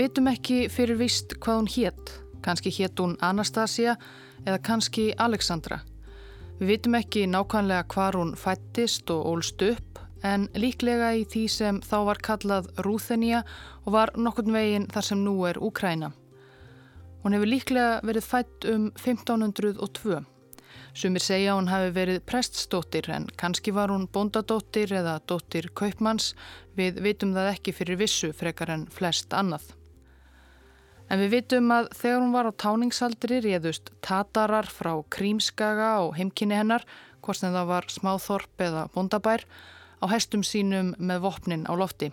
Við vitum ekki fyrir vist hvað hún hétt. Kanski hétt hún Anastasia eða kannski Alexandra. Við vitum ekki nákvæmlega hvar hún fættist og ólst upp en líklega í því sem þá var kallað Rúþenja og var nokkurn veginn þar sem nú er Úkræna. Hún hefur líklega verið fætt um 1502. Sumir segja hún hafi verið preststóttir en kannski var hún bondadóttir eða dóttir kaupmanns. Við vitum það ekki fyrir vissu frekar en flest annað. En við vitum að þegar hún var á táningsaldri réðust tatarar frá Krímskaga og heimkynni hennar, hvort sem það var smáþorp eða bondabær, á hestum sínum með vopnin á lofti.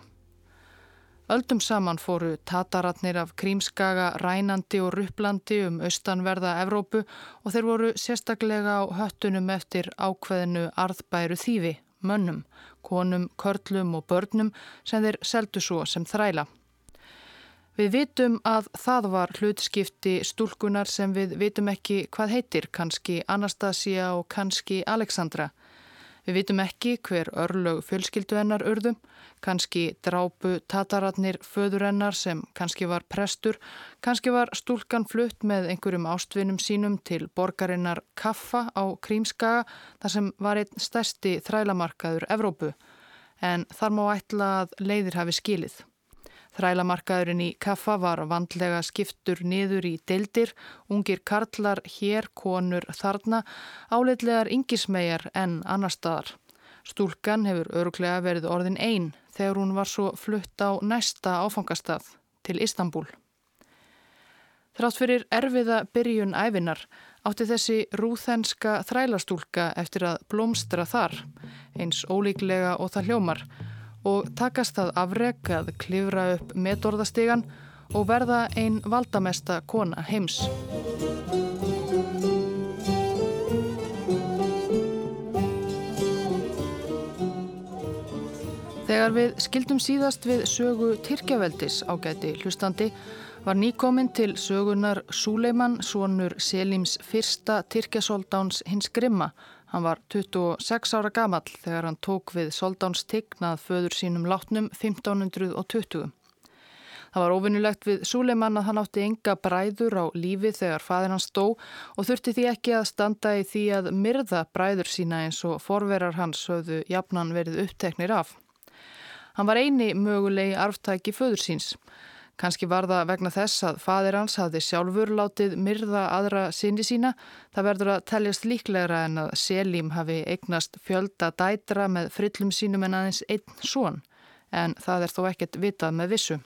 Öldum saman fóru tataratnir af Krímskaga rænandi og rupplandi um austanverða Evrópu og þeir voru sérstaklega á höttunum eftir ákveðinu arðbæru þýfi, mönnum, konum, körlum og börnum sem þeir seldu svo sem þræla. Við vitum að það var hlutskipti stúlkunar sem við vitum ekki hvað heitir, kannski Anastasia og kannski Alexandra. Við vitum ekki hver örlög fjölskyldu hennar urðum, kannski drápu tataratnir föður hennar sem kannski var prestur, kannski var stúlkan flutt með einhverjum ástvinum sínum til borgarinnar Kaffa á Krímskaga þar sem var einn stærsti þrælamarkaður Evrópu, en þar má ætla að leiðir hafi skilið. Þrælamarkaðurinn í Kaffa var vandlega skiptur niður í deildir, ungir karlar, hér, konur, þarna, áleitlegar yngismegar en annar staðar. Stúlkan hefur öruglega verið orðin einn þegar hún var svo flutt á næsta áfangastað til Istanbul. Þrátt fyrir erfiða byrjun æfinar átti þessi rúþenska þrælastúlka eftir að blómstra þar, eins ólíklega og það hljómar, og takast að klifra upp metorðastegan og verða einn valdamesta kona heims. Þegar við skildum síðast við sögu Tyrkjaveldis ágæti hlustandi var nýkominn til sögunar Súleiman, svonur Selims fyrsta Tyrkjasóldáns hins Grimma Hann var 26 ára gamall þegar hann tók við Soldáns tignað föður sínum látnum 1520. Það var ofinnulegt við Súleimann að hann átti enga bræður á lífi þegar fadir hans stó og þurfti því ekki að standa í því að myrða bræður sína eins og forverar hans höfðu jafnan verið uppteknir af. Hann var eini mögulegi arftæki föður síns. Kanski var það vegna þess að fadir hans hafði sjálfur látið myrða aðra sinni sína. Það verður að teljast líklegra en að Selim hafi eignast fjölda dætra með frillum sínum en aðeins einn són. En það er þó ekkert vitað með vissu.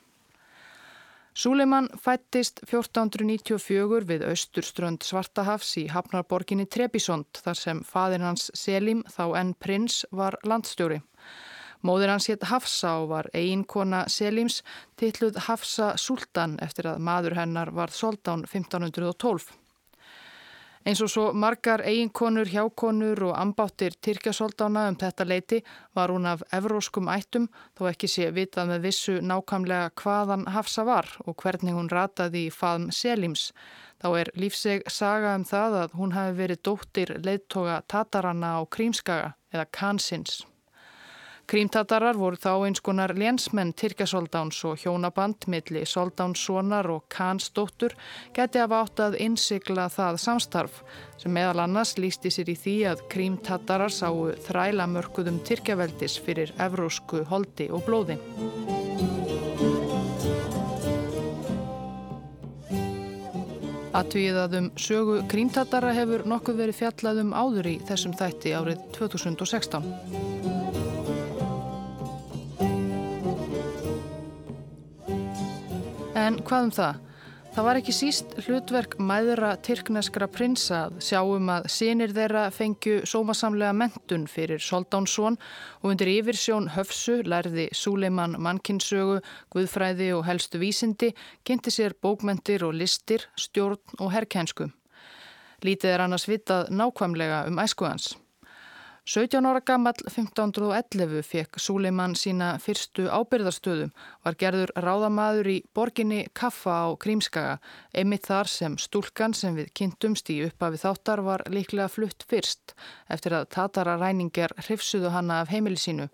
Súleiman fættist 1494 við austurströnd Svartahafs í Hafnarborginni Trebisond þar sem fadir hans Selim, þá enn prins, var landstjóri. Móður hans hétt Hafsa og var eiginkona Selims tilluð Hafsa Sultan eftir að maður hennar var soldán 1512. Eins og svo margar eiginkonur, hjákonur og ambáttir Tyrkjasoldána um þetta leiti var hún af evróskum ættum þó ekki sé vitað með vissu nákvæmlega hvaðan Hafsa var og hvernig hún rataði í faðm Selims. Þá er lífseg saga um það að hún hafi verið dóttir leittoga Tataranna á Krímskaga eða Kansins. Krímtatarar voru þá eins konar lénsmenn Tyrkjasoldáns og hjónaband milli Soldánsssonar og Kansdóttur geti af átt að innsikla það samstarf sem meðal annars lísti sér í því að Krímtatarar sáu þræla mörkuðum Tyrkjaveldis fyrir evrósku holdi og blóði. Atvið að um sögu Krímtatara hefur nokkuð verið fjallað um áður í þessum þætti árið 2016. En hvað um það? Það var ekki síst hlutverk mæðra tyrkneskra prinsa að sjáum að sinir þeirra fengju sómasamlega mentun fyrir Soldánssón og undir yfirsjón höfsu lærði Súleiman mannkinsögu, guðfræði og helstu vísindi, kynnti sér bókmentir og listir, stjórn og herrkensku. Lítið er annars vitað nákvæmlega um æskuðans. 17 ára gammal 1511 fekk Súleiman sína fyrstu ábyrðarstöðum, var gerður ráðamaður í borginni Kaffa á Krímskaga, einmitt þar sem stúlkan sem við kynntumst í uppafi þáttar var líklega flutt fyrst eftir að tatara ræningar hrifsuðu hanna af heimili sínu.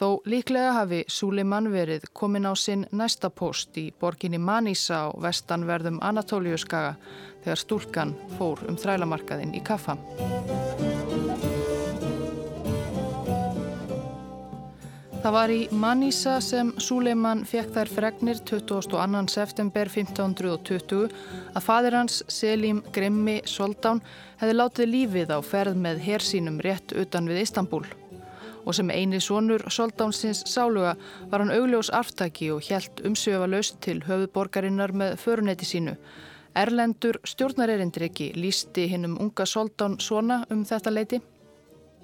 Þó líklega hafi Súlimann verið komin á sinn næsta post í borginni Manisa á vestanverðum Anatóliuskaga þegar stúlkan fór um þrælamarkaðin í kaffa. Það var í Manisa sem Súleiman fekk þær fregnir 22. september 1520 að fadir hans Selim Grimmi Soldán hefði látið lífið á ferð með hersínum rétt utan við Istanbul. Og sem eini sonur Soldánsins sáluga var hann augljós aftaki og helt umsöfa laust til höfuborgarinnar með förunetti sínu. Erlendur stjórnarerindriki lísti hinnum unga Soldán svona um þetta leiti.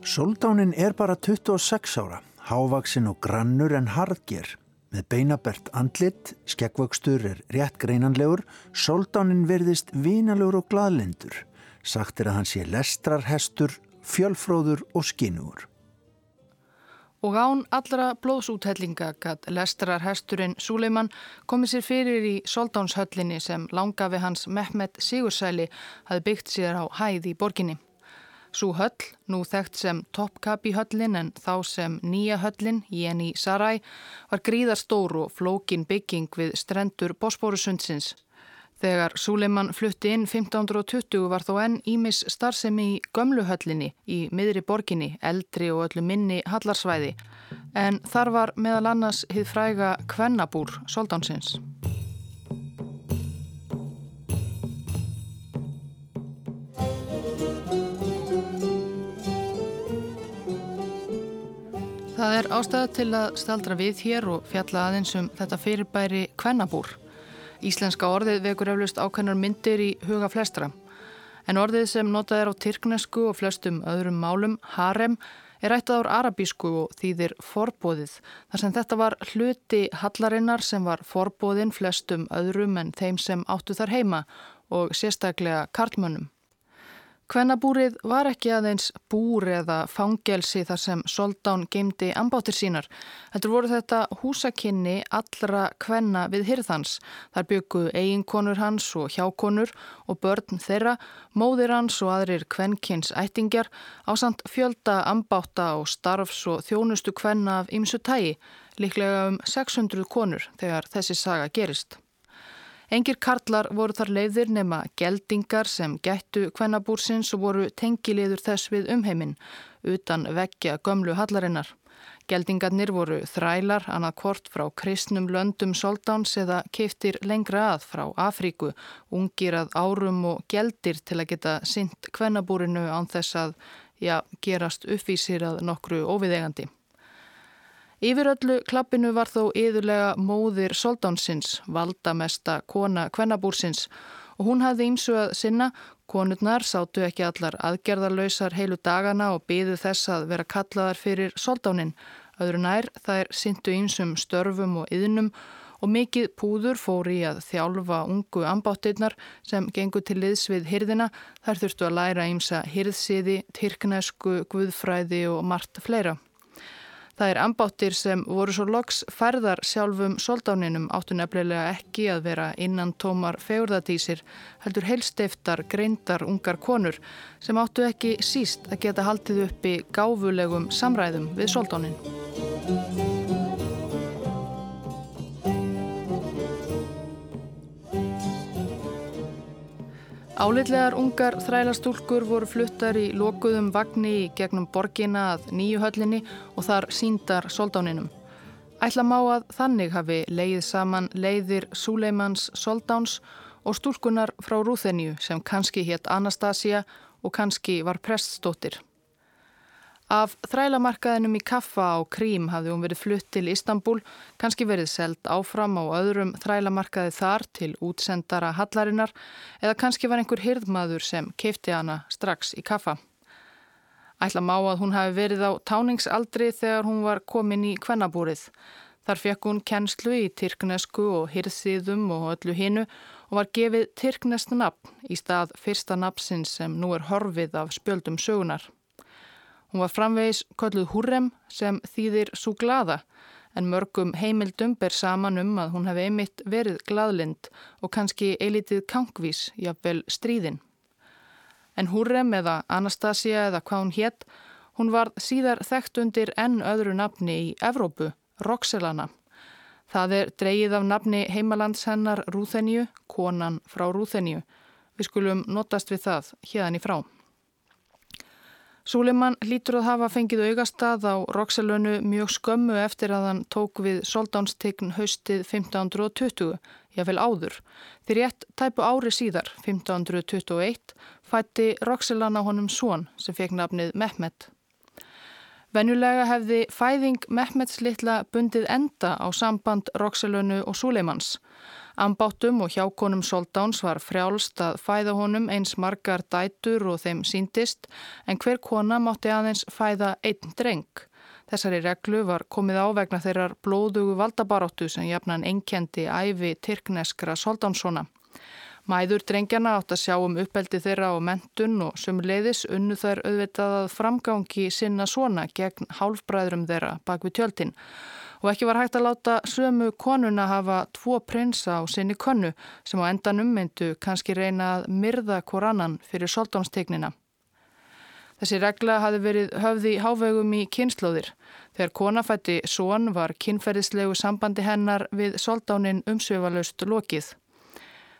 Soldánin er bara 26 ára hávaksin og grannur en harðger. Með beinabert andlit, skeggvöxtur er rétt greinanlegur, soldánin verðist vínalegur og gladlindur. Sagt er að hann sé lestrarhestur, fjölfróður og skinnur. Og án allra blóðsúthellinga gætt lestrarhesturinn Súleiman komið sér fyrir í soldánshöllinni sem langafi hans Mehmet Sigursæli hafði byggt sér á hæð í borginni. Sú höll, nú þekkt sem Topkapi höllin en þá sem nýja höllin, Jeni Sarai, var gríðarstór og flókin bygging við strendur Bosporusundsins. Þegar Súleiman flutti inn 1520 var þó enn Ímis starfsemi í gömluhöllinni í miðri borginni, eldri og öllu minni hallarsvæði. En þar var meðal annars hið fræga Kvennabúr Soldánsins. Það er ástæða til að staldra við hér og fjalla aðeins um þetta fyrirbæri kvennabúr. Íslenska orðið vekur eflust ákveðnar myndir í huga flestra. En orðið sem notað er á tyrknesku og flestum öðrum málum, harem, er ættað ár arabísku og þýðir forbóðið. Þar sem þetta var hluti hallarinnar sem var forbóðin flestum öðrum en þeim sem áttu þar heima og sérstaklega karlmönnum. Kvennabúrið var ekki aðeins búr eða fangelsi þar sem Soldán geimdi ambáttir sínar. Þetta voru þetta húsakinni allra kvenna við hyrðans. Þar byggu eiginkonur hans og hjákonur og börn þeirra, móðir hans og aðrir kvennkins ættingjar á samt fjölda ambátta og starfs og þjónustu kvenna af ymsu tægi, líklega um 600 konur þegar þessi saga gerist. Engir karlar voru þar leiðir nema geldingar sem gættu kvennabúrsins og voru tengiliður þess við umheiminn, utan vekkja gömlu hallarinnar. Geldingarnir voru þrælar annað kort frá kristnum löndum soldáns eða keiftir lengra að frá Afríku, ungir að árum og geldir til að geta synt kvennabúrinu án þess að ja, gerast uppvísir að nokkru óviðegandi. Yfiröllu klappinu var þó yðurlega móðir Soldánsins, valdamesta kona kvennabúrsins og hún hafði ímsu að sinna, konurnar sátu ekki allar aðgerðarlausar heilu dagana og byðu þess að vera kallaðar fyrir Soldánin. Öðru nær þær syndu ímsum störfum og yðnum og mikið púður fór í að þjálfa ungu ambáttirnar sem gengur til liðs við hyrðina. Þær þurftu að læra ímsa hyrðsiði, tyrknesku, guðfræði og margt fleira. Það er ambáttir sem voru svo loks færðar sjálfum soldáninum áttu nefnilega ekki að vera innan tómar fegurðadísir, heldur heilsteiftar, greindar, ungar konur sem áttu ekki síst að geta haldið uppi gáfulegum samræðum við soldánin. Álitlegar ungar þrælastúlkur voru fluttar í lokuðum vagni í gegnum borgina að nýju höllinni og þar síndar soldáninum. Ætla má að þannig hafi leið saman leiðir Súleimans soldáns og stúlkunar frá Rúþenju sem kannski hétt Anastasia og kannski var preststóttir. Af þrælamarkaðinum í Kaffa á Krím hafði hún verið flutt til Istanbul, kannski verið seld áfram á öðrum þrælamarkaði þar til útsendara hallarinnar eða kannski var einhver hyrðmaður sem keipti hana strax í Kaffa. Ætla má að hún hafi verið á táningsaldri þegar hún var komin í kvennabúrið. Þar fekk hún kennslu í tyrknesku og hyrðsíðum og öllu hinnu og var gefið tyrknest nafn í stað fyrsta nafnsinn sem nú er horfið af spjöldum sögunar. Hún var framvegis kölluð Húrrem sem þýðir svo glada en mörgum heimildum ber saman um að hún hefði einmitt verið gladlind og kannski eilitið kankvís, jafnvel stríðin. En Húrrem eða Anastasia eða hvað hún hétt, Hún var síðar þekkt undir enn öðru nafni í Evrópu, Roxelana. Það er dreyið af nafni heimalands hennar Rúþenju, konan frá Rúþenju. Við skulum notast við það hérðan í frá. Súleiman lítur að hafa fengið augastað á Roxelönu mjög skömmu eftir að hann tók við soldánsstegn haustið 1520, jáfnvel áður. Því rétt tæpu ári síðar, 1521, fætti Roxelana honum svon sem fekk nafnið Mehmet. Venjulega hefði fæðing Mehmets litla bundið enda á samband Roxelönu og Súleimans. Ambáttum og hjákonum Soldáns var frjálst að fæða honum eins margar dætur og þeim síndist en hver kona mátti aðeins fæða einn dreng. Þessari reglu var komið á vegna þeirrar blóðugu valdabaróttu sem jafnan enkendi æfi Tyrkneskra Soldánssona. Mæður drengjana átt að sjá um uppeldi þeirra og mentun og sömuleiðis unnu þær auðvitað að framgangi sinna svona gegn hálfbræðrum þeirra bak við tjöldin og ekki var hægt að láta sömu konuna hafa tvo prinsa á sinni konnu sem á endanum myndu kannski reyna að myrða korannan fyrir soldánstegnina. Þessi regla hafi verið höfði hávegum í kynnslóðir. Þegar konafætti són var kynferðislegu sambandi hennar við soldánin umsveifalaust lokið.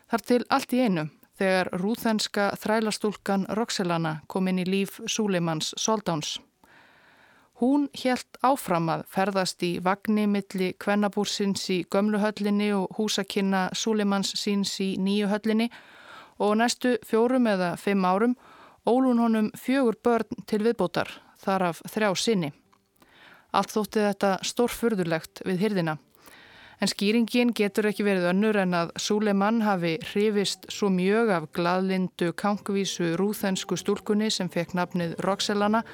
Þar til allt í einu, þegar rúþenska þrælastúlkan Roxelana kom inn í líf Súleimans soldáns. Hún helt áfram að ferðast í vagnni milli kvennabúrsins í gömluhöllinni og húsakynna Súlimans síns í nýjuhöllinni og næstu fjórum eða fimm árum ólun honum fjögur börn til viðbótar, þar af þrjá sinni. Allt þótti þetta stórfurðulegt við hyrðina. En skýringin getur ekki verið önnur en að Súleman hafi hrifist svo mjög af gladlindu kankvísu rúþensku stúlkunni sem fekk nafnið Roxelana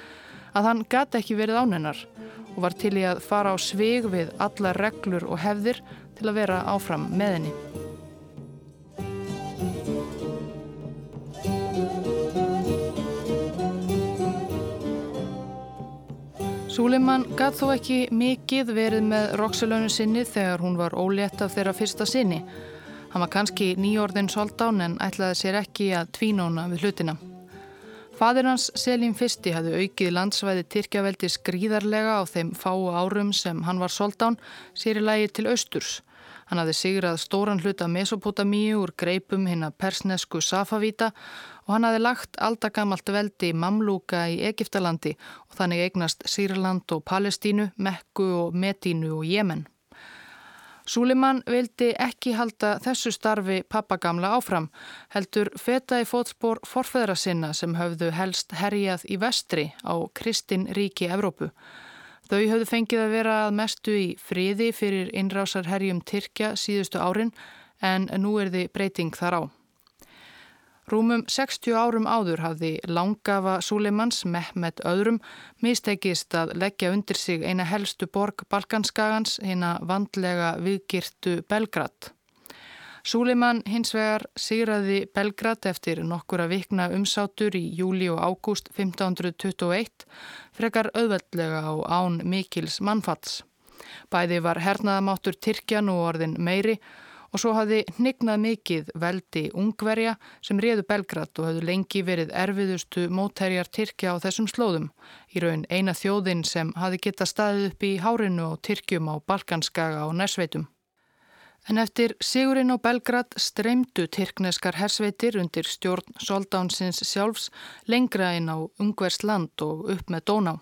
að hann gæti ekki verið ánennar og var til í að fara á svig við alla reglur og hefðir til að vera áfram með henni. Súleiman gæti þó ekki mikið verið með roxilönu sinni þegar hún var ólétt af þeirra fyrsta sinni. Hann var kannski nýjórðin soldán en ætlaði sér ekki að tvínóna við hlutina. Fadir hans Selim Fisti hafði aukið landsvæði Tyrkjaveldi skrýðarlega á þeim fáu árum sem hann var soldán sér í lægi til austurs. Hann hafði sigrað stóran hluta Mesopotamíu úr greipum hinn að persnesku Safavíta og hann hafði lagt aldagamalt veldi Mamluka í Egiptalandi og þannig eignast Sýrland og Palestínu, Mekku og Medínu og Jemen. Súlimann vildi ekki halda þessu starfi pappagamla áfram, heldur feta í fótspór forfæðra sinna sem höfðu helst herjað í vestri á Kristin ríki Evrópu. Þau höfðu fengið að vera að mestu í friði fyrir innrásarherjum Tyrkja síðustu árin en nú er þið breyting þar á. Rúmum 60 árum áður hafði langafa Súleimans, Mehmet öðrum, mistekist að leggja undir sig eina helstu borg Balkanskagans, hérna vandlega viðgirtu Belgrad. Súleiman hins vegar sigraði Belgrad eftir nokkura vikna umsátur í júli og ágúst 1521, frekar auðveldlega á án Mikils mannfats. Bæði var hernaðamáttur Tyrkjan og orðin meiri og svo hafði hnignað mikið veldi ungverja sem réðu Belgrad og hafði lengi verið erfiðustu mótærjar Tyrkja á þessum slóðum. Í raun eina þjóðin sem hafði geta staðið upp í hárinu og Tyrkjum á Balkanskaga og Næsveitum. En eftir Sigurinn og Belgrad streymdu tyrkneskar hersveitir undir stjórn soldánsins sjálfs lengra inn á ungverst land og upp með Dóná.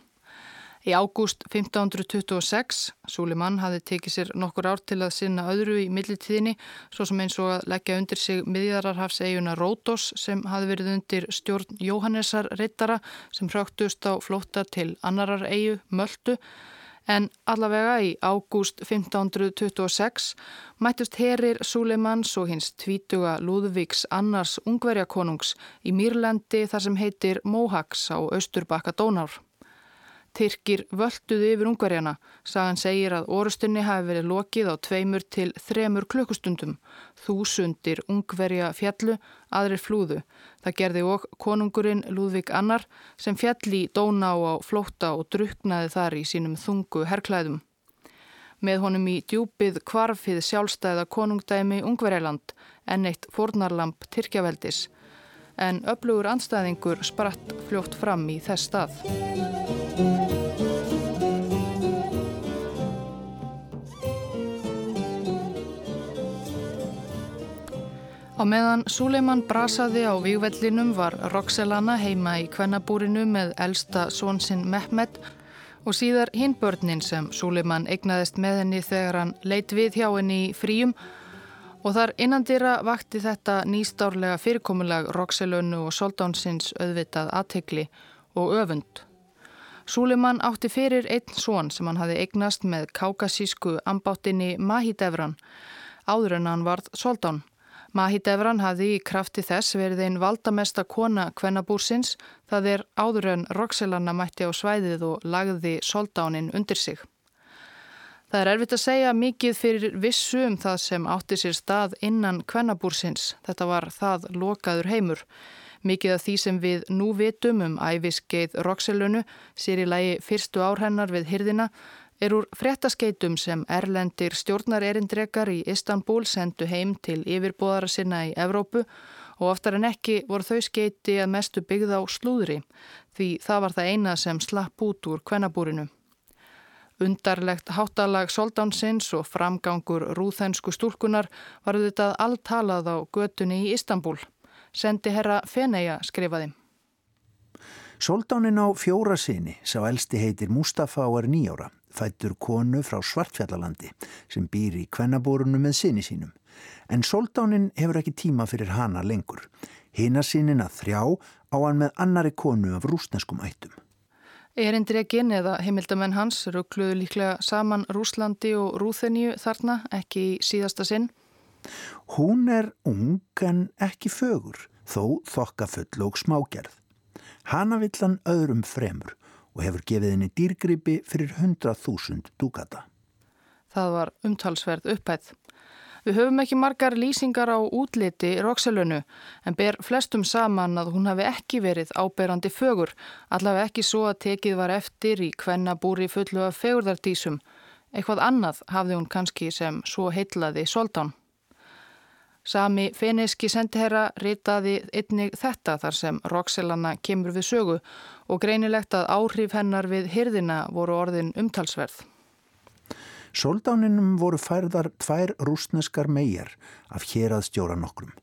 Í ágúst 1526, Súlimann hafði tekið sér nokkur ár til að sinna öðru í millitíðinni, svo sem eins og að leggja undir sig miðjararhafseiguna Rótos sem hafði verið undir stjórn Jóhannesar Rittara sem fröktust á flótta til annarar eigu, Möldu, en allavega í ágúst 1526 mættust herir Súlimanns og hins tvítuga Lúðvíks annars ungverjakonungs í Mýrlendi þar sem heitir Móhaks á Östurbakka Dónár. Tyrkir völduðu yfir ungverjana. Sagan segir að orustunni hafi verið lokið á tveimur til þremur klukkustundum. Þúsundir ungverja fjallu, aðrir flúðu. Það gerði ok konungurinn Lúðvík Annar sem fjalli dóna á flótta og druknaði þar í sínum þungu herrklæðum. Með honum í djúpið kvarfið sjálfstæða konungdæmi Ungverjaland en eitt fornarlamp Tyrkjaveldis. En öflugur anstæðingur spratt fljótt fram í þess stað. Á meðan Suleiman brasaði á výgvellinum var Roxelana heima í kvennabúrinu með elsta svonsinn Mehmet og síðar hinn börnin sem Suleiman eignaðist með henni þegar hann leitt við hjá henni í fríum og þar innandira vakti þetta nýstárlega fyrirkomulag Roxelönu og Soldánsins auðvitað aðtegli og öfund. Suleiman átti fyrir einn svon sem hann hafi eignast með kákasísku ambáttinni Mahidevran áður en hann varð Soldán. Mahit Evran hafði í krafti þess verið einn valdamesta kona kvennabúrsins það er áður en Roxelana mætti á svæðið og lagði soldánin undir sig. Það er erfitt að segja mikið fyrir vissu um það sem átti sér stað innan kvennabúrsins. Þetta var það lokaður heimur. Mikið af því sem við nú vitum um æfiskeið Roxelunu sér í lagi fyrstu árhennar við hyrðina er úr frettaskeitum sem erlendir stjórnarerindrekar í Istanbul sendu heim til yfirbóðara sinna í Evrópu og oftar en ekki voru þau skeiti að mestu byggða á slúðri því það var það eina sem slapp út úr kvennabúrinu. Undarlegt háttalag soldánsins og framgangur rúþensku stúlkunar var auðvitað alltalað á götunni í Istanbul. Sendi herra Feneja skrifaði. Soldánin á fjóra sinni sá elsti heitir Mustafa og er nýjára fættur konu frá Svartfjallalandi sem býr í kvennabórunu með sinni sínum. En soldánin hefur ekki tíma fyrir hana lengur. Hina sínin að þrjá á hann með annari konu af rúsneskum ættum. Erindregin eða heimildamenn hans ruggluðu líklega saman Rúslandi og Rúþeníu þarna, ekki í síðasta sinn. Hún er ung en ekki fögur, þó þokka full og smágerð. Hana vill hann öðrum fremur og hefur gefið henni dýrgripi fyrir 100.000 dúkata. Það var umtalsverð upphætt. Við höfum ekki margar lýsingar á útliti Roxelönu en ber flestum saman að hún hafi ekki verið áberandi fögur, allavega ekki svo að tekið var eftir í hvenna búri fullu af fegurðardísum. Eitthvað annað hafði hún kannski sem svo heitlaði Soldán. Sami feniski sendiherra ritaði einnig þetta þar sem Roxelana kemur við sögu og greinilegt að áhrif hennar við hyrðina voru orðin umtalsverð. Soldáninum voru færðar tvær rúsneskar megar af hér að stjóra nokkrum.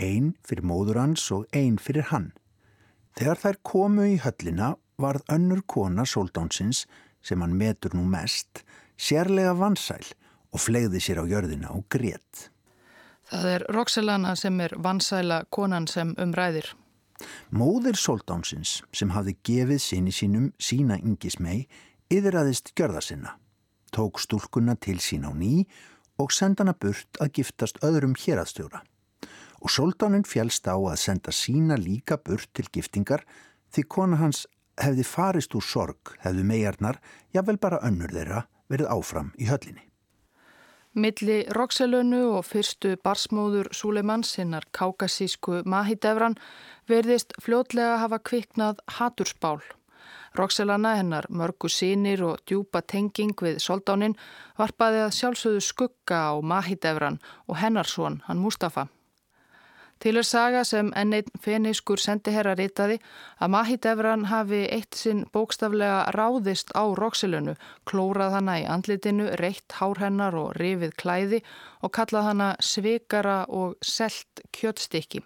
Einn fyrir móður hans og einn fyrir hann. Þegar þær komu í höllina varð önnur kona Soldánsins sem hann metur nú mest sérlega vansæl og flegði sér á jörðina og grétt. Það er Roxelana sem er vansæla konan sem umræðir. Móðir Soldánsins sem hafði gefið sinni sínum sína yngismei yfiraðist gjörða sinna, tók stúlkunna til sín á ný og senda hana burt að giftast öðrum héraðstjóra. Og Soldánin fjælst á að senda sína líka burt til giftingar því kona hans hefði farist úr sorg, hefði megarnar, jável bara önnur þeirra, verið áfram í höllinni. Milli Roxelönu og fyrstu barsmóður Súleimans hinnar kákasísku Mahidevran verðist fljótlega hafa kviknað hatursbál. Roxelana hennar mörgu sínir og djúpa tenging við soldánin varpaði að sjálfsögðu skugga á Mahidevran og hennarsón hann Mustafa. Til er saga sem enn einn feniskur sendiherra ritaði að Mahit Evran hafi eitt sinn bókstaflega ráðist á Roxilunu, klórað hana í andlitinu, reitt hár hennar og rifið klæði og kallað hana svikara og selt kjöttstykki.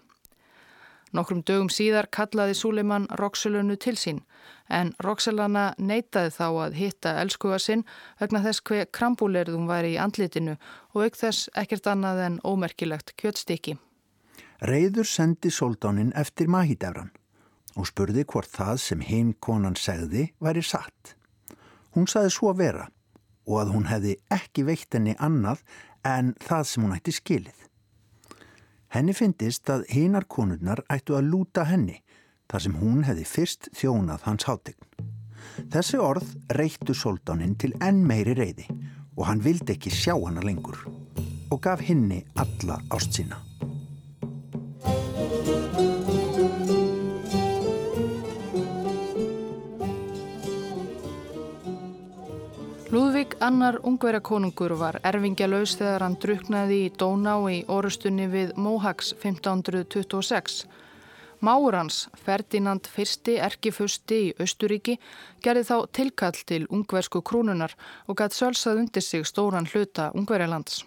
Nokkrum dögum síðar kallaði Súleiman Roxilunu til sín en Roxilana neytaði þá að hitta elskuga sinn vegna þess hver krambúlerðum væri í andlitinu og auk þess ekkert annað en ómerkilegt kjöttstykki. Reyður sendi soldánin eftir Mahidevran og spurði hvort það sem hinn konan segði væri satt. Hún saði svo vera og að hún hefði ekki veitt henni annað en það sem hún ætti skilið. Henni fyndist að hinnar konurnar ættu að lúta henni þar sem hún hefði fyrst þjónað hans hátegn. Þessi orð reyktu soldánin til enn meiri reyði og hann vildi ekki sjá hana lengur og gaf henni alla ást sína. Lúðvík annar ungverjakonungur var erfingjalaus þegar hann druknaði í Dóná í orustunni við Móhags 1526. Máur hans, Ferdinand I erkifusti í Östuríki, gerði þá tilkall til ungversku krúnunar og gætt sölsað undir sig stóran hluta ungverjalands.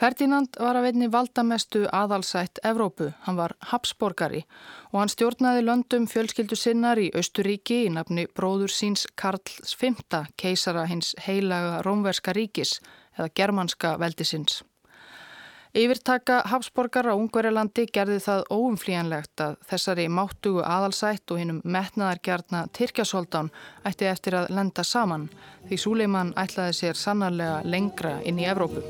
Ferdinand var að veitni valdamestu aðalsætt Evrópu, hann var Habsborgari og hann stjórnaði löndum fjölskyldu sinnar í Östuríki í nafni bróður síns Karls V, keisara hins heilaga Rómverska ríkis eða germanska veldisins. Yfirtaka Habsborgar á Ungverjalandi gerði það óumflíjanlegt að þessari máttugu aðalsætt og hinnum metnaðargjarna Tyrkjasóldán ætti eftir að lenda saman því Súleiman ætlaði sér sannarlega lengra inn í Evrópu.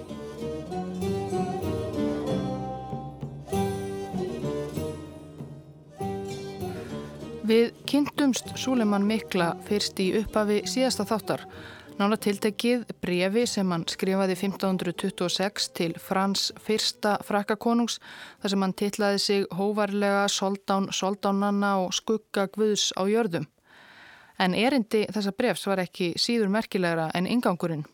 Við kynntumst Súleiman mikla fyrst í upphafi síðasta þáttar Nána tiltekið brefi sem hann skrifaði 1526 til Frans fyrsta frakkakonungs þar sem hann tillaði sig hóvarlega soldán, soldánanna og skugga gvuðs á jörðum. En erindi þessa brefs var ekki síður merkilegra en ingangurinn.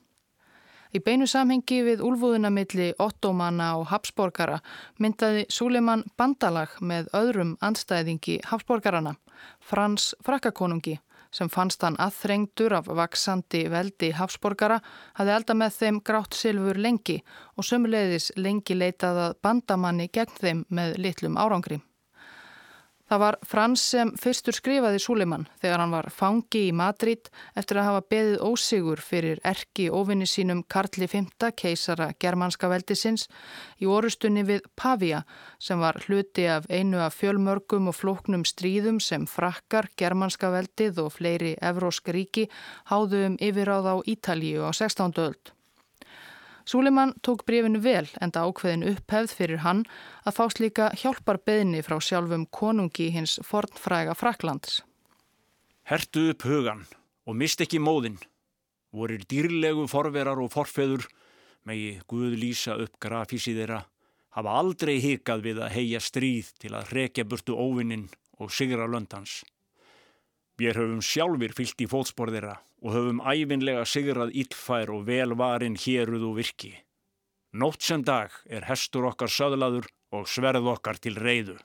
Í beinu samhengi við úlfúðunamilli Ottomanna og Habsborgara myndaði Súleiman bandalag með öðrum andstæðingi Habsborgarana, Frans frakkakonungi sem fannst hann aðþrengdur af vaksandi veldi Hafsborgara, hafði elda með þeim grátt silfur lengi og sömuleiðis lengi leitað að bandamanni gegn þeim með litlum árangri. Það var Frans sem fyrstur skrifaði Súleiman þegar hann var fangi í Madrid eftir að hafa beðið ósigur fyrir erki ofinni sínum Karli V, keisara germanska veldisins, í orustunni við Pavia sem var hluti af einu af fjölmörgum og flóknum stríðum sem frakkar, germanska veldið og fleiri evrósk ríki háðu um yfiráð á Ítalíu á 16. öld. Súlimann tók brefinu vel enda ákveðin upphefð fyrir hann að fást líka hjálpar beðni frá sjálfum konungi hins fornfræga Fraklands. Hertu upp hugan og mist ekki móðin. Vorir dýrlegu forverar og forfeður megi Guð lýsa upp grafísi þeirra hafa aldrei hikað við að heia stríð til að rekja burtu óvinnin og sigra löndans. Við höfum sjálfur fyllt í fótsporðira og höfum æfinlega sigrað íllfær og velvarin héruð og virki. Nótt sem dag er hestur okkar söðlaður og sverð okkar til reyðu.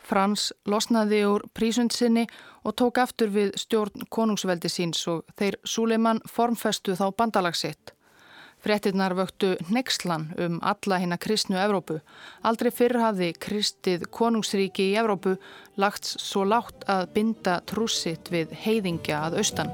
Frans losnaði úr prísundsinni og tók aftur við stjórn konungsveldi síns og þeir Súleiman formfestu þá bandalagsitt. Frettinnar vöktu nexlan um alla hinn að kristnu Evrópu. Aldrei fyrr hafði kristið konungsríki í Evrópu lagt svo látt að binda trúsitt við heiðingja að austan.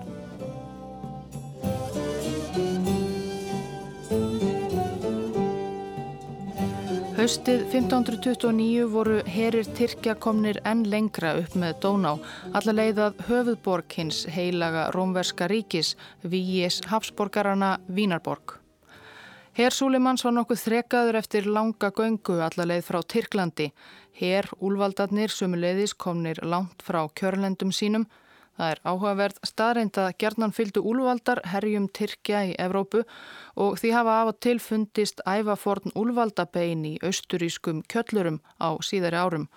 Haustið 1529 voru herir Tyrkja komnir enn lengra upp með Dóná, alla leiðað höfuðborg hins heilaga rómverska ríkis, Víis Hafsborgarana Vínarborg. Herr Súlimans var nokkuð þrekaður eftir langa göngu allarleið frá Tyrklandi. Herr úlvaldarnir sumuleiðis komnir langt frá kjörlendum sínum. Það er áhugaverð staðreind að gerðnan fylgdu úlvaldar herjum Tyrkja í Evrópu og því hafa af og til fundist ævaforn úlvaldabein í austurískum kjöllurum á síðari árum.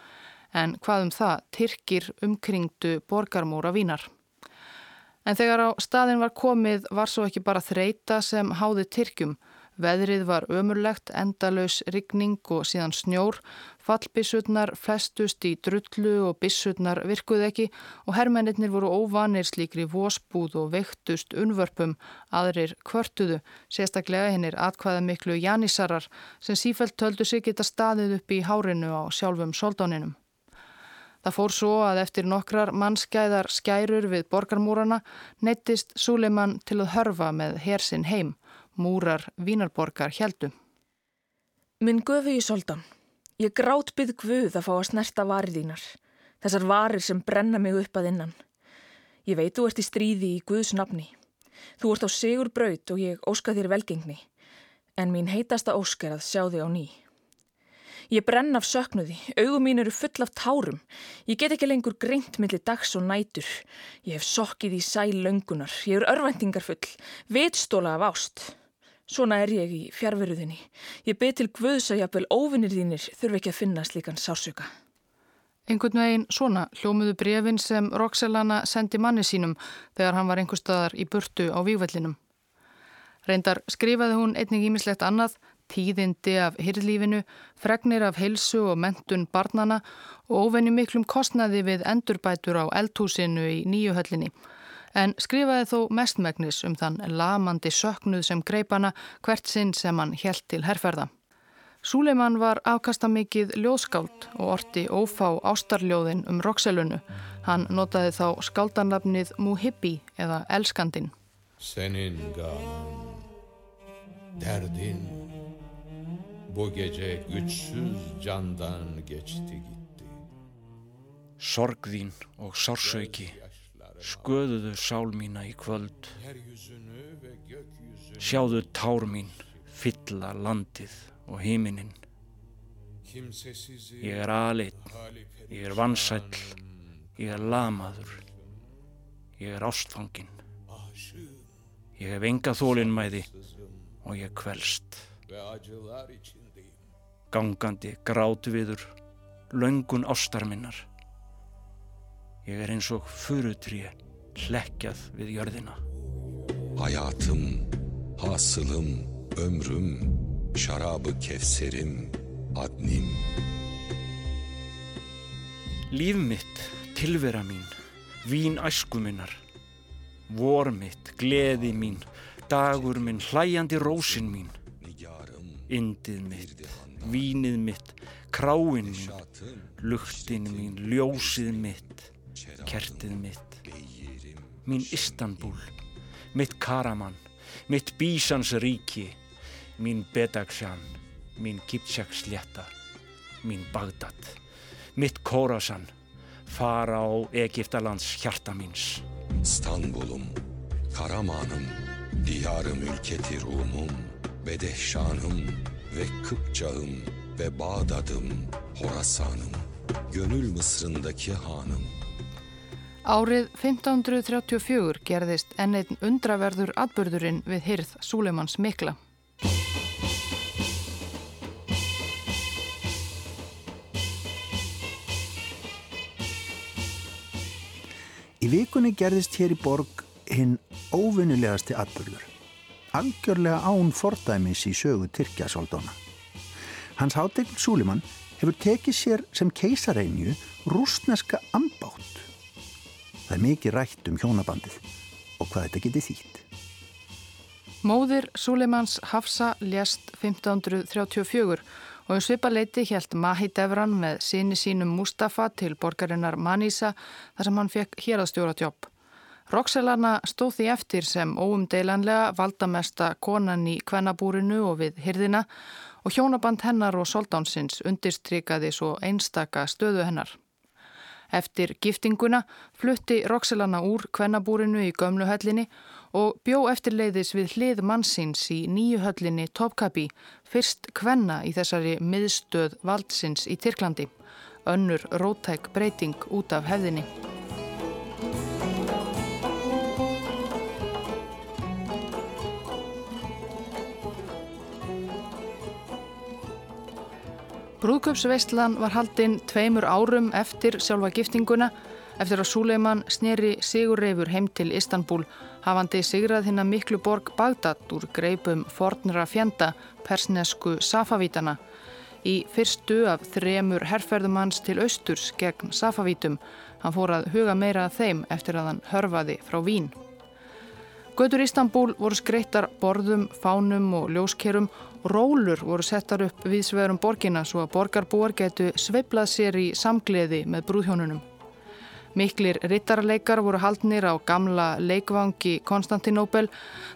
En hvað um það, Tyrkir umkringdu borgarmóra vínar. En þegar á staðin var komið var svo ekki bara þreita sem háði Tyrkjum. Veðrið var ömurlegt, endalös rigning og síðan snjór, fallbissutnar flestust í drullu og bissutnar virkuð ekki og herrmennir voru óvanir slíkri vósbúð og veiktust unvörpum, aðrir kvörtuðu, sérstaklega hinnir atkvæða miklu janísarar sem sífælt töldu sig geta staðið upp í hárinu á sjálfum soldóninum. Það fór svo að eftir nokkrar mannskæðar skærur við borgarmúrana neittist Súleiman til að hörfa með hersinn heim múrar Vínarborgar heldu. Minn gufi í soldan. Ég grátt byggð guð að fá að snerta varir þínar. Þessar varir sem brenna mig upp að innan. Ég veit þú ert í stríði í Guðs nafni. Þú ert á sigur braut og ég óska þér velgengni. En mín heitasta ósk er að sjá þig á ný. Ég brenn af söknuði, augum mín eru full af tárum. Ég get ekki lengur greint millir dags og nætur. Ég hef sokkið í sæl löngunar. Ég er örvæntingar full, vitstóla af ást. Svona er ég í fjárveruðinni. Ég byrð til Guðs að jafnvel óvinnir þínir þurfi ekki að finna slíkan sásuga. Einhvern veginn svona hljómuðu brefin sem Roxelana sendi manni sínum þegar hann var einhver staðar í burtu á vývellinum. Reyndar skrifaði hún einnig ímislegt annað, tíðindi af hyrlífinu, fregnir af heilsu og mentun barnana og óvenni miklum kostnaði við endurbætur á eldhúsinu í nýjuhöllinni en skrifaði þó mestmægnis um þann lamandi söknuð sem greipana hvert sinn sem hann helt til herrferða. Súleiman var afkastamikið ljóðskáld og orti ófá ástarljóðin um Roxelunu. Hann notaði þá skáldanlafnið Muhibbi eða Elskandin. Senin gamın, derdin bu gece güçsüz candan geçti gitti. Sorg þín og sársauki sköðuðu sál mína í kvöld. Sjáðu tár mín fylla landið og heiminin. Ég er aðleitt, ég er vansæll, ég er lamaður, ég er ástfangin. Ég hef enga þólinnmæði og ég kvelst. Gangandi grátviður, laungun ástarminnar. Ég er eins og furutrið hlekkjað við jörðina. Hayatım, hasılım, ömrüm, şarabı kevserim, adnim. Líf mitt, tilvera mín, vín æskuminnar, vor mitt, gleði mín, dagur minn, hlæjandi rósin mín, indið mitt, vínið mitt, kráin mín, luktin mín, ljósið mitt, kertið mitt, mín Istanbul, mitt Karaman, mitt Bísans ríki, mín Bedagsjan, mín Kipchak slétta, mín Bagdad, mitt Khorasan, fara á Egiptalands hjarta míns. İstanbul'um, Karaman'ım, diyarım ülketi Rum'um, Bedehşan'ım ve Kıpçağım ve Bağdat'ım, Horasan'ım, gönül Mısır'ındaki hanım. Árið 1534 gerðist enn einn undraverður atbyrðurinn við hyrð Súleimans mikla. Í vikunni gerðist hér í borg hinn óvinnulegasti atbyrður. Algjörlega án fordæmis í sögu Tyrkjasóldóna. Hans hátegn Súlimann hefur tekið sér sem keisareinju rúsneska ambátt. Það er mikið rætt um hjónabandið og hvað þetta geti þýtt. Móðir Súleimans Hafsa lést 1534 og um svipa leiti helt Mahi Devran með síni sínum Mustafa til borgarinnar Manisa þar sem hann fekk hérastjóra jobb. Roxelana stóð því eftir sem óumdeilanlega valdamesta konan í kvennabúrinu og við hyrðina og hjónaband hennar og soldánsins undirstrykaði svo einstaka stöðu hennar. Eftir giftinguna flutti Roxelana úr kvennabúrinu í gömluhöllinni og bjó eftirleiðis við hlið mannsins í nýju höllinni Topkapi, fyrst kvenna í þessari miðstöð valdsins í Tyrklandi. Önnur rótæk breyting út af hefðinni. Brúðköpsveistlan var haldinn tveimur árum eftir sjálfa giftinguna eftir að Súleiman sneri sigurreifur heim til Istanbul hafandi sigrað hinn að miklu borg Bagdad úr greipum fornra fjenda persnesku Safavítana í fyrstu af þremur herrferðumanns til austurs gegn Safavítum. Hann fór að huga meira að þeim eftir að hann hörfaði frá Vín. Götur Istanbul voru skreittar borðum, fánum og ljóskerum Rólur voru settar upp við sverum borgina svo að borgarbúar getu sveiblað sér í samgleði með brúðhjónunum. Miklir rittarleikar voru haldnir á gamla leikvangi Konstantinóbel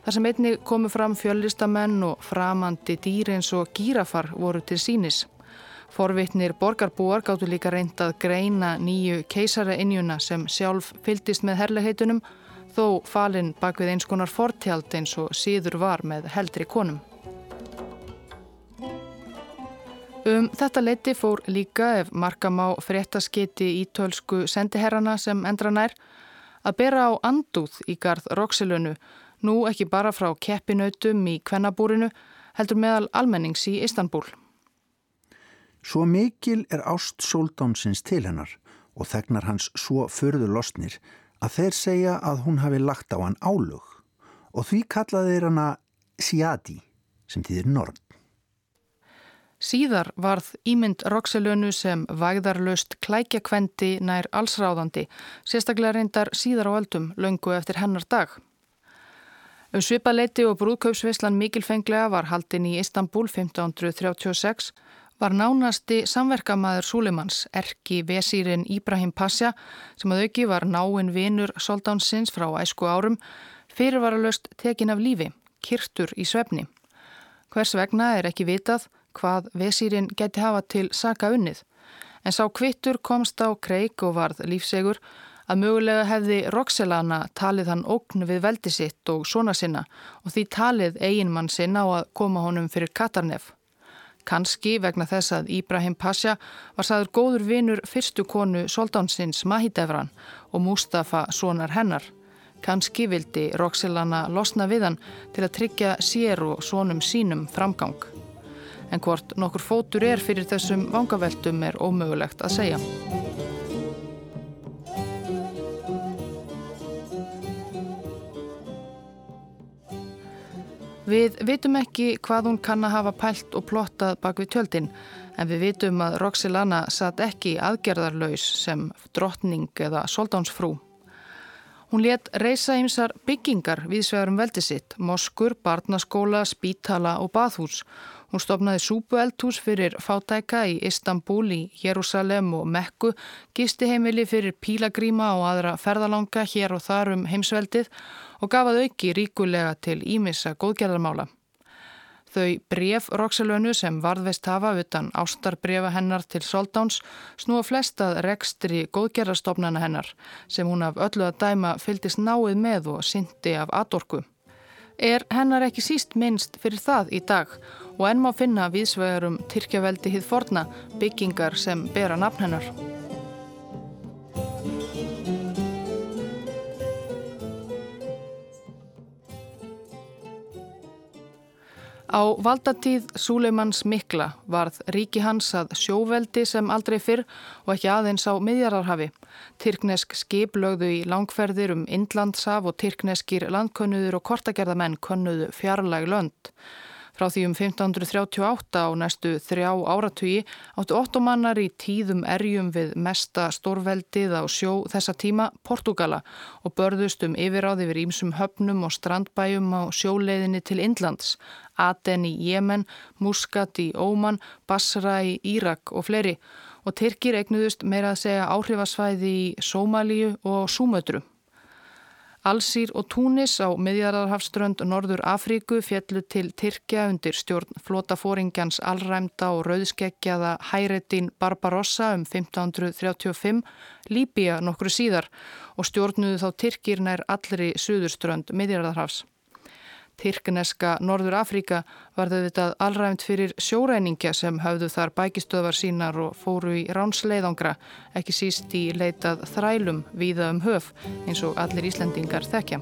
þar sem einni komu fram fjöllistamenn og framandi dýr eins og gírafar voru til sínis. Forvittnir borgarbúar gáttu líka reyndað greina nýju keisara-innjuna sem sjálf fyldist með herleheitunum þó falinn bak við eins konar fortjald eins og síður var með heldri konum. Um þetta leiti fór líka ef markam á fréttaskiti ítölsku sendiherrana sem endra nær að bera á andúð í garð Roxilönu, nú ekki bara frá keppinautum í kvennabúrinu, heldur meðal almennings í Istanbul. Svo mikil er ást Sóldánsins til hennar og þegnar hans svo förður losnir að þeir segja að hún hafi lagt á hann álug og því kallaði þeir hana Siadi sem þýðir norn. Síðar varð ímynd Roxelönu sem vægðarlöst klækjakvendi nær allsráðandi, sérstaklega reyndar síðar á öldum, löngu eftir hennar dag. Um svipaleiti og brúðkaupsvislan mikilfenglega var haldin í Istanbul 1536 var nánasti samverkamæður Súleimans, erki vesýrin Íbrahim Pasja, sem að auki var náinn vinur soldánsins frá æsku árum, fyrirvaralöst tekin af lífi, kirtur í svefni. Hvers vegna er ekki vitað, hvað vesýrin geti hafa til saka unnið. En sá kvittur komst á kreik og varð lífsegur að mögulega hefði Roxelana talið hann ógn við veldi sitt og svona sinna og því talið eiginmann sinna á að koma honum fyrir Katarnef. Kanski vegna þess að Íbrahim Pasha var saður góður vinur fyrstu konu soldánsins Mahidevran og Mustafa sonar hennar. Kanski vildi Roxelana losna við hann til að tryggja sér og sonum sínum framgang en hvort nokkur fótur er fyrir þessum vangaveltum er ómögulegt að segja. Við vitum ekki hvað hún kann að hafa pælt og plottað bak við tjöldin en við vitum að Roxilana satt ekki aðgerðarlaus sem drottning eða soldánsfrú. Hún let reysa ymsar byggingar við svegarum veldi sitt, moskur, barnaskóla, spítala og bathús Hún stopnaði súpueldhús fyrir fátæka í Istanbul, í Jérúsalem og Mekku, gisti heimili fyrir pílagríma og aðra ferðalanga hér og þar um heimsveldið og gafað auki ríkulega til ímissa góðgerðarmála. Þau bref Roxelönu sem varðveist hafa utan ástarbrefa hennar til Soldáns snúa flestað rekstri góðgerðarstofnana hennar sem hún af öllu að dæma fyldist náið með og syndi af atorku. Er hennar ekki síst minnst fyrir það í dag og enn má finna viðsvegarum Tyrkjaveldi hið forna byggingar sem bera nafn hennar. Á valdatíð Súleimans Mikla varð ríki hans að sjóveldi sem aldrei fyrr og ekki aðeins á miðjararhafi. Tyrknesk skip lögðu í langferðir um Indlandsaf og tyrkneskir landkönnuður og kortagerðamenn könnuðu fjarlæg lönd. Frá því um 1538 á næstu þrjá áratugi áttu ottomannar í tíðum erjum við mesta stórveldið á sjó þessa tíma Portugala og börðust um yfiráð yfir ímsum höfnum og strandbæjum á sjóleiðinni til Indlands, Aten í Jemen, Muscat í Óman, Basra í Írak og fleiri og Tyrkir eignuðust meira að segja áhrifasvæði í Sómalíu og Súmötru. Allsýr og Túnis á miðjararhafströnd Norður Afríku fjallu til Tyrkja undir stjórn flotafóringjans allræmda og rauðskeggjaða Hæretin Barbarossa um 1535, Líbia nokkru síðar og stjórnuðu þá Tyrkir nær allri suðurströnd miðjararhafs. Tyrkneska Norður Afríka var þau vitað allræmt fyrir sjóræningja sem hafðu þar bækistöðvar sínar og fóru í ránsleiðangra, ekki síst í leitað þrælum víða um höf eins og allir Íslandingar þekkja.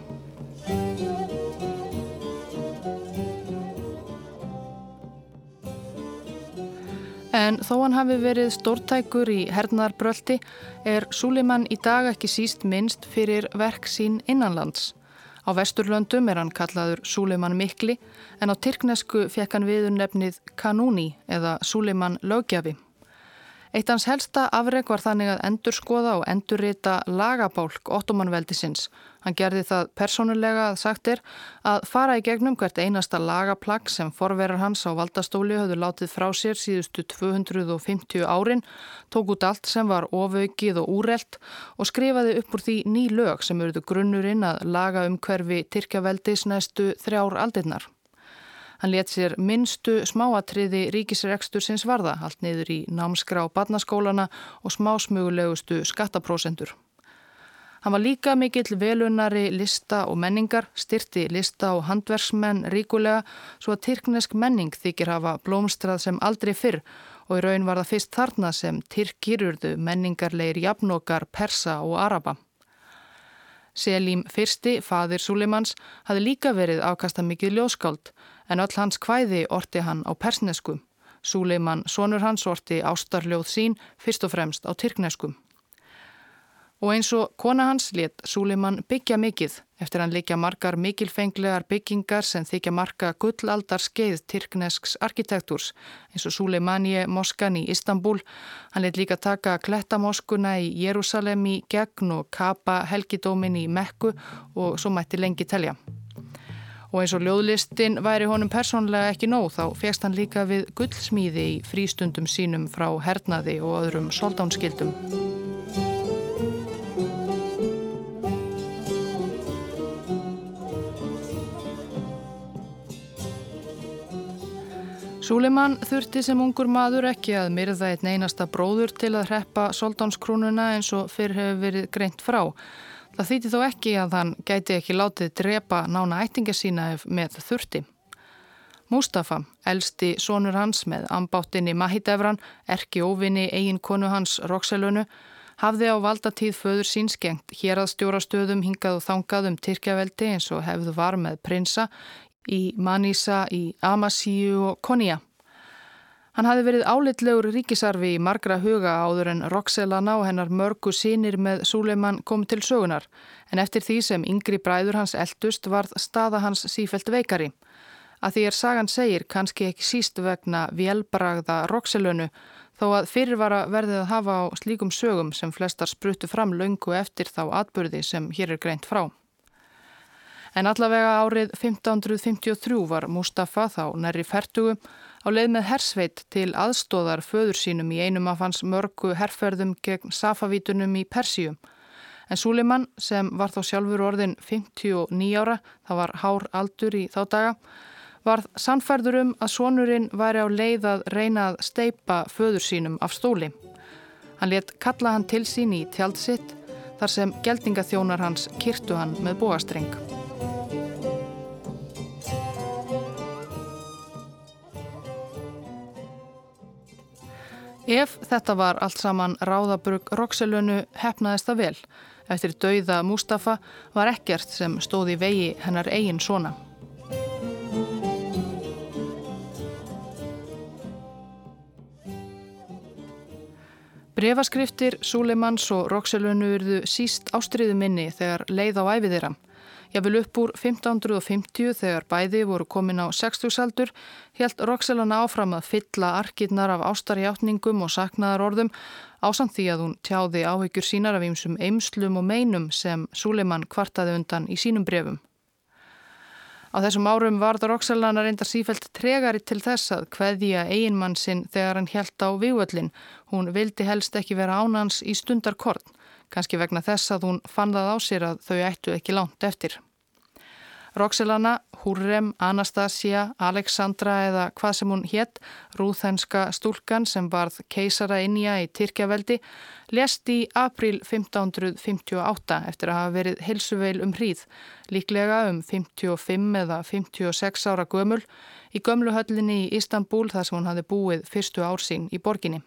En þó hann hafi verið stórtækur í hernaðarbröldi er Súlimann í dag ekki síst minnst fyrir verk sín innanlands. Á vesturlöndum er hann kallaður Súleiman Mikli en á Tyrknesku fekk hann viður nefnið Kanúni eða Súleiman Lögjafi. Eitt hans helsta afreg var þannig að endurskoða og endurrita lagabálk ottomanveldisins. Hann gerði það persónulega að sagt er að fara í gegnum hvert einasta lagaplagg sem forverar hans á valdastóli höfðu látið frá sér síðustu 250 árin, tók út allt sem var ofaukið og úrelt og skrifaði upp úr því ný lög sem eruðu grunnurinn að laga um hverfi Tyrkjaveldis næstu þrjár aldirnar. Hann let sér minnstu smáatriði ríkisrekstur sinns varða, allt niður í námskrá badnaskólana og smásmögulegustu skattaprósendur. Hann var líka mikill velunari lista og menningar, styrti lista og handversmenn ríkulega svo að tyrknesk menning þykir hafa blómstrað sem aldrei fyrr og í raun var það fyrst þarna sem tyrkirurðu menningarleir jafnokar persa og araba. Selim fyrsti, fadir Suleimans, hafði líka verið afkasta mikið ljóskáld en öll hans kvæði orti hann á persnesku. Súleiman, sonur hans, orti ástarljóð sín fyrst og fremst á tyrknesku. Og eins og kona hans let Súlimann byggja mikið eftir hann líka margar mikilfenglegar byggingar sem þykja marga gullaldar skeið Tyrknesks arkitektúrs eins og Súleimanie moskan í Istanbul. Hann let líka taka klettamoskuna í Jérúsalem í gegn og kapa helgidómin í Mekku og svo mætti lengi telja. Og eins og ljóðlistin væri honum persónlega ekki nóg þá fegst hann líka við gullsmíði í frístundum sínum frá hernaði og öðrum soldánskildum. Súleiman þurfti sem ungur maður ekki að myrða einn einasta bróður til að hreppa soldánskrónuna eins og fyrr hefur verið greint frá. Það þýtti þó ekki að hann gæti ekki látið drepa nána ættinga sína með þurfti. Mustafa, elsti sonur hans með ambáttinni Mahidevran, erki óvinni eigin konu hans Roxelunu, hafði á valdatíð föður sín skengt hér að stjóra stöðum hingað og þangað um Tyrkjaveldi eins og hefðu var með prinsa í Manisa, í Amasíu og Konja. Hann hafi verið álitlegur ríkisarfi í margra huga áður en Roxelana og hennar mörgu sínir með Súleiman kom til sögunar en eftir því sem yngri bræður hans eldust varð staða hans sífelt veikari. Að því er sagan segir kannski ekki síst vegna velbragða Roxelönu þó að fyrirvara verðið að hafa á slíkum sögum sem flestar spruttu fram laungu eftir þá atbyrði sem hér er greint frá. En allavega árið 1553 var Mustafa þá næri færtugu á leið með hersveit til aðstóðar föður sínum í einum af hans mörgu herrferðum gegn Safavítunum í Persíum. En Súlimann sem var þá sjálfur orðin 59 ára, það var hár aldur í þá daga, var sannfærður um að sonurinn væri á leið að reyna að steipa föður sínum af stóli. Hann let kalla hann til sín í tjaldsitt þar sem geldingaþjónar hans kyrtu hann með bóastreng. Ef þetta var allt saman ráðabrug Roxelönu hefnaðist það vel. Eftir dauða Mustafa var ekkert sem stóði vegi hennar eigin svona. Brefaskriftir, Súleimans og Roxelönu urðu síst ástriðu minni þegar leið á æfið þeirra. Ég vil upp úr 1550 þegar bæði voru komin á 60-saldur helt Roxelana áfram að fylla arkirnar af ástarjáttningum og saknaðar orðum ásamt því að hún tjáði áhyggjur sínar af ýmsum eimslum og meinum sem Súleiman kvartaði undan í sínum brefum. Á þessum árum varð Roxelana reyndar sífælt tregari til þess að hveðja eiginmann sinn þegar hann helt á vývöllin. Hún vildi helst ekki vera ánans í stundarkorn kannski vegna þess að hún fann það á sér að þau ættu ekki langt eftir. Roxelana, Húrrem, Anastasia, Alexandra eða hvað sem hún hétt, rúþenska stúlkan sem varð keisara innja í Tyrkjaveldi, lest í april 1558 eftir að hafa verið hilsuveil um hríð, líklega um 55 eða 56 ára gömul, í gömluhöllinni í Istanbul þar sem hún hafi búið fyrstu ársín í borginni.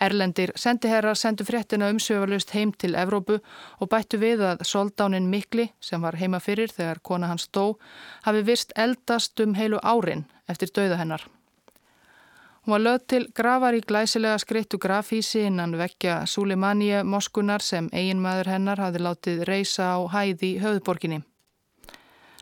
Erlendir sendiherrar sendu fréttina umsöfarlust heim til Evrópu og bættu við að soldánin Mikli, sem var heima fyrir þegar kona hans dó, hafi vist eldast um heilu árin eftir dauða hennar. Hún var löð til gravar í glæsilega skreittu grafísi innan vekja Suleimanie moskunar sem eiginmaður hennar hafi látið reysa á hæði höfðborginni.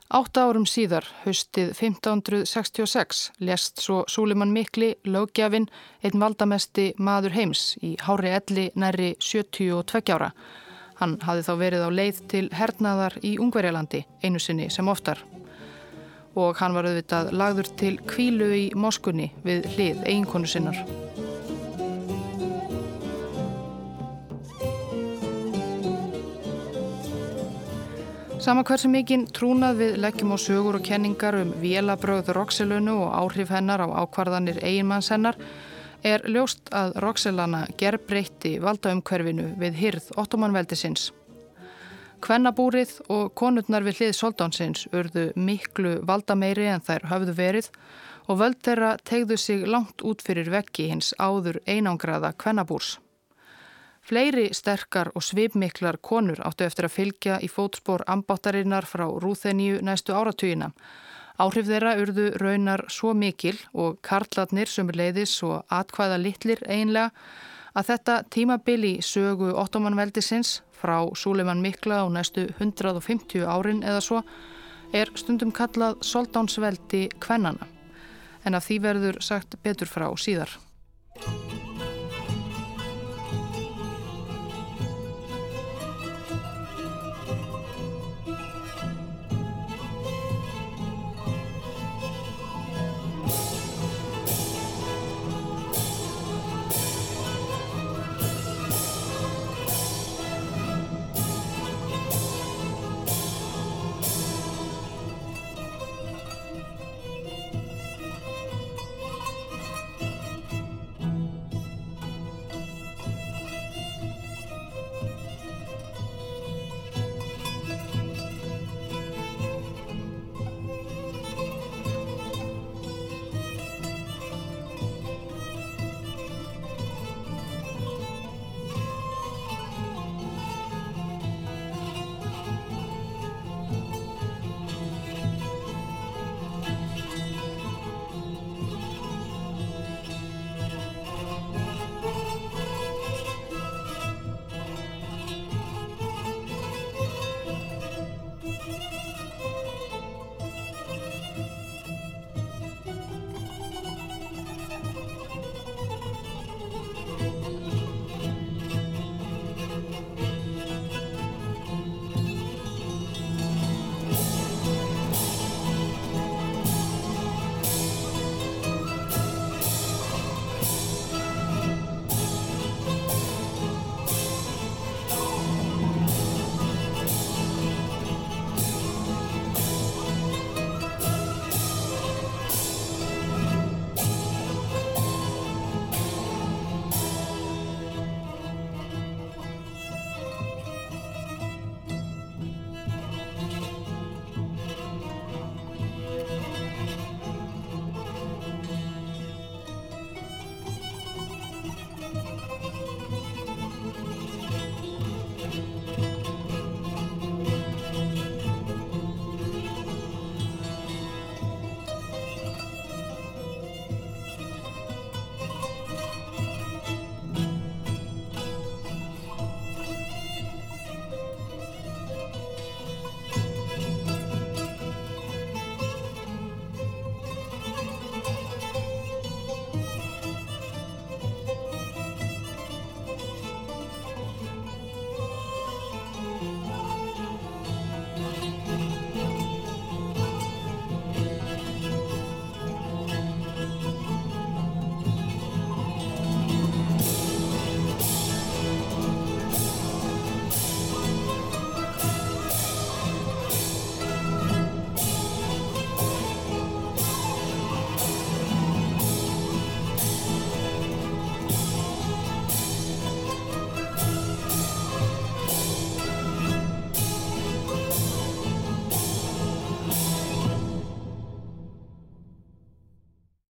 Átta árum síðar, höstið 1566, lest svo Súlimann Mikli, lögjafinn, einn valdamesti maður heims í hári elli næri 72 ára. Hann hafi þá verið á leið til hernaðar í Ungverjalandi, einu sinni sem oftar. Og hann var auðvitað lagður til kvílu í Moskunni við hlið eiginkonu sinnar. Sama hversu mikinn trúnað við leggjum á sögur og kenningar um vélabröð Roxelunu og áhrif hennar á ákvarðanir eiginmanns hennar er ljóst að Roxelana ger breytti valdaumkverfinu við hyrð ottomanveldisins. Kvennabúrið og konurnar við hlið soldánsins urðu miklu valdameiri en þær höfðu verið og völd þeirra tegðu sig langt út fyrir veggi hins áður einangraða kvennabúrs. Fleiri sterkar og svipmiklar konur áttu eftir að fylgja í fótspór ambáttarinnar frá Rúþeníu næstu áratugina. Áhrif þeirra urðu raunar svo mikil og karlatnir sem leiðis og atkvæða litlir einlega að þetta tímabili sögu ottomanveldisins frá Súleiman Mikla á næstu 150 árin eða svo er stundum kallað soldánsveldi kvennana en af því verður sagt betur frá síðar.